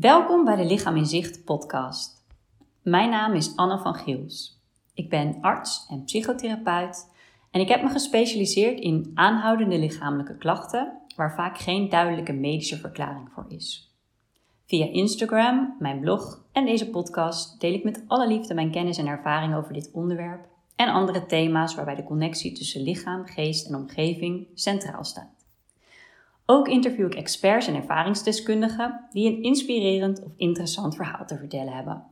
Welkom bij de Lichaam in Zicht podcast. Mijn naam is Anne van Giels. Ik ben arts en psychotherapeut en ik heb me gespecialiseerd in aanhoudende lichamelijke klachten waar vaak geen duidelijke medische verklaring voor is. Via Instagram, mijn blog en deze podcast deel ik met alle liefde mijn kennis en ervaring over dit onderwerp en andere thema's waarbij de connectie tussen lichaam, geest en omgeving centraal staat. Ook interview ik experts en ervaringsdeskundigen die een inspirerend of interessant verhaal te vertellen hebben.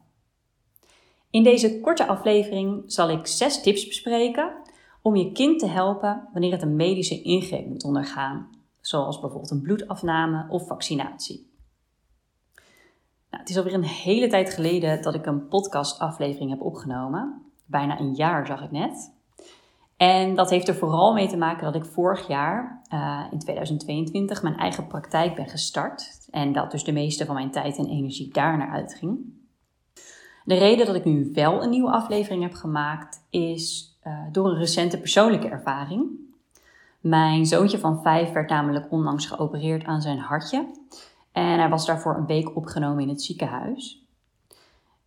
In deze korte aflevering zal ik zes tips bespreken om je kind te helpen wanneer het een medische ingreep moet ondergaan, zoals bijvoorbeeld een bloedafname of vaccinatie. Nou, het is alweer een hele tijd geleden dat ik een podcastaflevering heb opgenomen. Bijna een jaar zag ik net. En dat heeft er vooral mee te maken dat ik vorig jaar, uh, in 2022, mijn eigen praktijk ben gestart. En dat dus de meeste van mijn tijd en energie daar naar uitging. De reden dat ik nu wel een nieuwe aflevering heb gemaakt is uh, door een recente persoonlijke ervaring. Mijn zoontje van vijf werd namelijk onlangs geopereerd aan zijn hartje. En hij was daarvoor een week opgenomen in het ziekenhuis.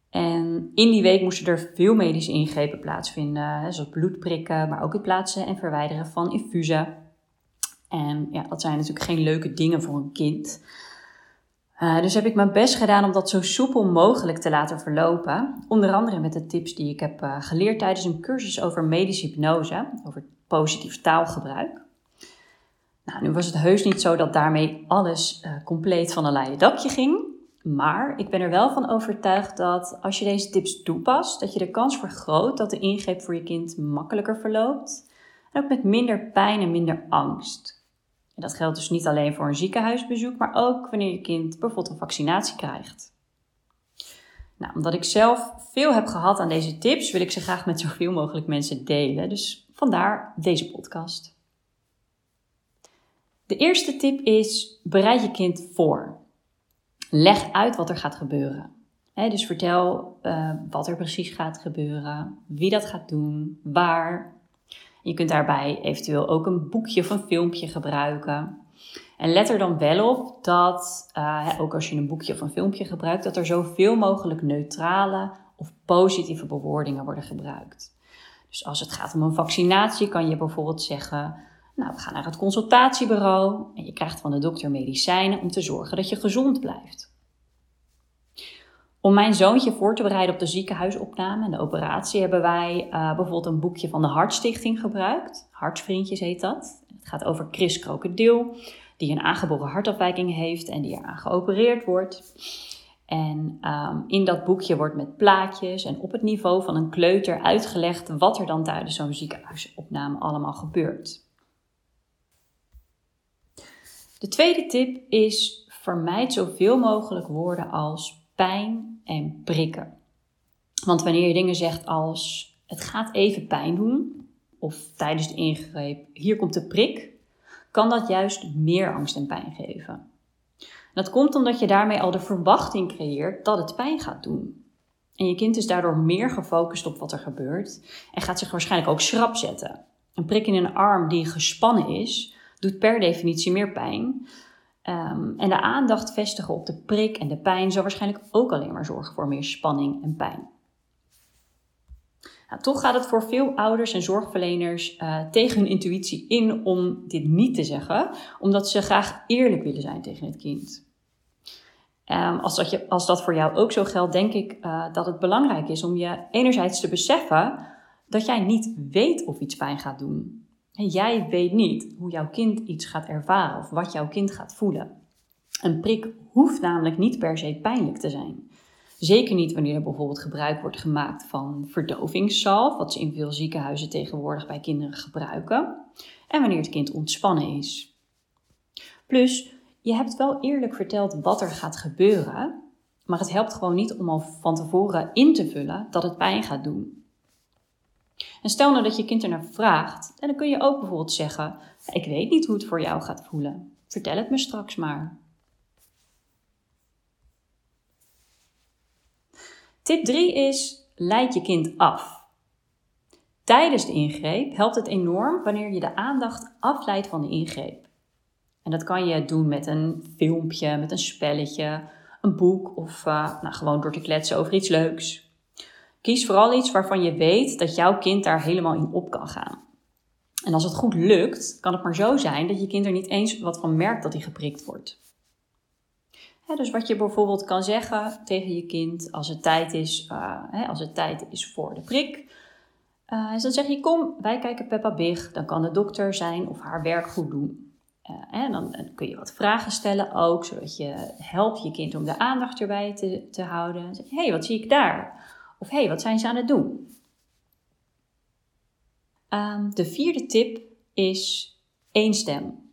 En in die week moesten er veel medische ingrepen plaatsvinden, zoals bloedprikken, maar ook het plaatsen en verwijderen van infusen. En ja, dat zijn natuurlijk geen leuke dingen voor een kind. Uh, dus heb ik mijn best gedaan om dat zo soepel mogelijk te laten verlopen. Onder andere met de tips die ik heb uh, geleerd tijdens een cursus over medische hypnose, over positief taalgebruik. Nou, nu was het heus niet zo dat daarmee alles uh, compleet van een leien dakje ging. Maar ik ben er wel van overtuigd dat als je deze tips toepast, dat je de kans vergroot dat de ingreep voor je kind makkelijker verloopt. En ook met minder pijn en minder angst. En dat geldt dus niet alleen voor een ziekenhuisbezoek, maar ook wanneer je kind bijvoorbeeld een vaccinatie krijgt. Nou, omdat ik zelf veel heb gehad aan deze tips, wil ik ze graag met zoveel mogelijk mensen delen. Dus vandaar deze podcast. De eerste tip is: bereid je kind voor. Leg uit wat er gaat gebeuren. dus vertel uh, wat er precies gaat gebeuren, wie dat gaat doen, waar. Je kunt daarbij eventueel ook een boekje of een filmpje gebruiken. En let er dan wel op dat, uh, ook als je een boekje of een filmpje gebruikt, dat er zoveel mogelijk neutrale of positieve bewoordingen worden gebruikt. Dus als het gaat om een vaccinatie, kan je bijvoorbeeld zeggen: Nou, we gaan naar het consultatiebureau en je krijgt van de dokter medicijnen om te zorgen dat je gezond blijft. Om mijn zoontje voor te bereiden op de ziekenhuisopname en de operatie hebben wij uh, bijvoorbeeld een boekje van de Hartstichting gebruikt. Hartsvriendjes heet dat. Het gaat over Chris Krokodil, die een aangeboren hartafwijking heeft en die eraan geopereerd wordt. En um, in dat boekje wordt met plaatjes en op het niveau van een kleuter uitgelegd wat er dan tijdens zo'n ziekenhuisopname allemaal gebeurt. De tweede tip is: vermijd zoveel mogelijk woorden als pijn en prikken. Want wanneer je dingen zegt als het gaat even pijn doen, of tijdens de ingreep hier komt de prik, kan dat juist meer angst en pijn geven. Dat komt omdat je daarmee al de verwachting creëert dat het pijn gaat doen. En je kind is daardoor meer gefocust op wat er gebeurt en gaat zich waarschijnlijk ook schrap zetten. Een prik in een arm die gespannen is, doet per definitie meer pijn, Um, en de aandacht vestigen op de prik en de pijn zal waarschijnlijk ook alleen maar zorgen voor meer spanning en pijn. Nou, toch gaat het voor veel ouders en zorgverleners uh, tegen hun intuïtie in om dit niet te zeggen, omdat ze graag eerlijk willen zijn tegen het kind. Um, als, dat je, als dat voor jou ook zo geldt, denk ik uh, dat het belangrijk is om je enerzijds te beseffen dat jij niet weet of iets pijn gaat doen. En jij weet niet hoe jouw kind iets gaat ervaren of wat jouw kind gaat voelen. Een prik hoeft namelijk niet per se pijnlijk te zijn. Zeker niet wanneer er bijvoorbeeld gebruik wordt gemaakt van verdovingszalf, wat ze in veel ziekenhuizen tegenwoordig bij kinderen gebruiken, en wanneer het kind ontspannen is. Plus, je hebt wel eerlijk verteld wat er gaat gebeuren, maar het helpt gewoon niet om al van tevoren in te vullen dat het pijn gaat doen. En stel nou dat je kind ernaar vraagt, en dan kun je ook bijvoorbeeld zeggen: Ik weet niet hoe het voor jou gaat voelen. Vertel het me straks maar. Tip 3 is: leid je kind af. Tijdens de ingreep helpt het enorm wanneer je de aandacht afleidt van de ingreep. En dat kan je doen met een filmpje, met een spelletje, een boek of uh, nou, gewoon door te kletsen over iets leuks. Kies vooral iets waarvan je weet dat jouw kind daar helemaal in op kan gaan. En als het goed lukt, kan het maar zo zijn dat je kind er niet eens wat van merkt dat hij geprikt wordt. dus wat je bijvoorbeeld kan zeggen tegen je kind als het tijd is, uh, als het tijd is voor de prik. Uh, is dan zeg je, kom, wij kijken Peppa Big. Dan kan de dokter zijn of haar werk goed doen. En dan, dan, kun je wat vragen stellen ook, zodat je helpt je kind om de aandacht erbij te, te houden. Hé, hey, wat zie ik daar? Of hey, wat zijn ze aan het doen? Um, de vierde tip is één stem.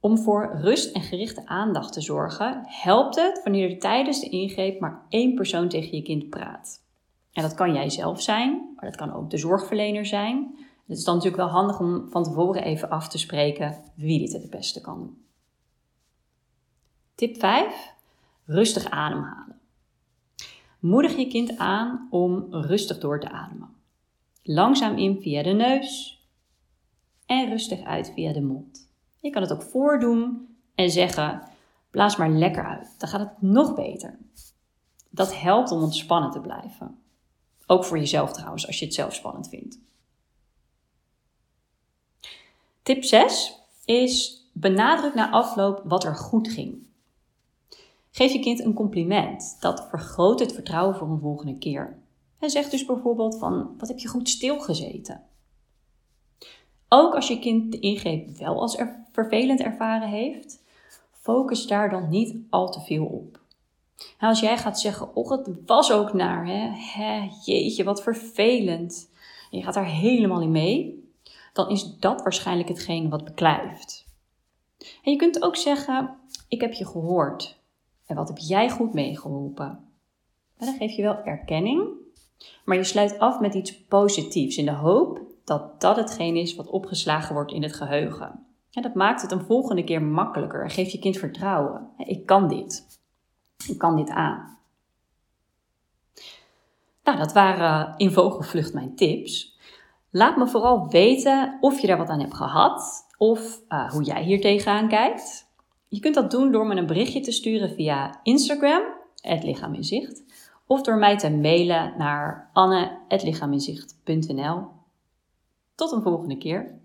Om voor rust en gerichte aandacht te zorgen, helpt het wanneer er tijdens de ingreep maar één persoon tegen je kind praat. En dat kan jij zelf zijn, maar dat kan ook de zorgverlener zijn. Het is dan natuurlijk wel handig om van tevoren even af te spreken wie dit het beste kan doen. Tip 5. Rustig ademhalen. Moedig je kind aan om rustig door te ademen. Langzaam in via de neus en rustig uit via de mond. Je kan het ook voordoen en zeggen: blaas maar lekker uit. Dan gaat het nog beter. Dat helpt om ontspannen te blijven. Ook voor jezelf trouwens, als je het zelf spannend vindt. Tip 6 is benadruk na afloop wat er goed ging. Geef je kind een compliment. Dat vergroot het vertrouwen voor een volgende keer. En zeg dus bijvoorbeeld van, wat heb je goed stilgezeten? Ook als je kind de ingreep wel als er vervelend ervaren heeft, focus daar dan niet al te veel op. Nou, als jij gaat zeggen, oh het was ook naar, hè? hè, jeetje wat vervelend. En je gaat daar helemaal in mee, dan is dat waarschijnlijk hetgeen wat beklijft. En je kunt ook zeggen, ik heb je gehoord. Wat heb jij goed meegeholpen? En dan geef je wel erkenning, maar je sluit af met iets positiefs in de hoop dat dat hetgeen is wat opgeslagen wordt in het geheugen. En dat maakt het een volgende keer makkelijker en geeft je kind vertrouwen. Ik kan dit. Ik kan dit aan. Nou, dat waren in vogelvlucht mijn tips. Laat me vooral weten of je daar wat aan hebt gehad of uh, hoe jij hier tegenaan kijkt. Je kunt dat doen door me een berichtje te sturen via Instagram, het lichaam of door mij te mailen naar anne.lichaaminzicht.nl. Tot een volgende keer.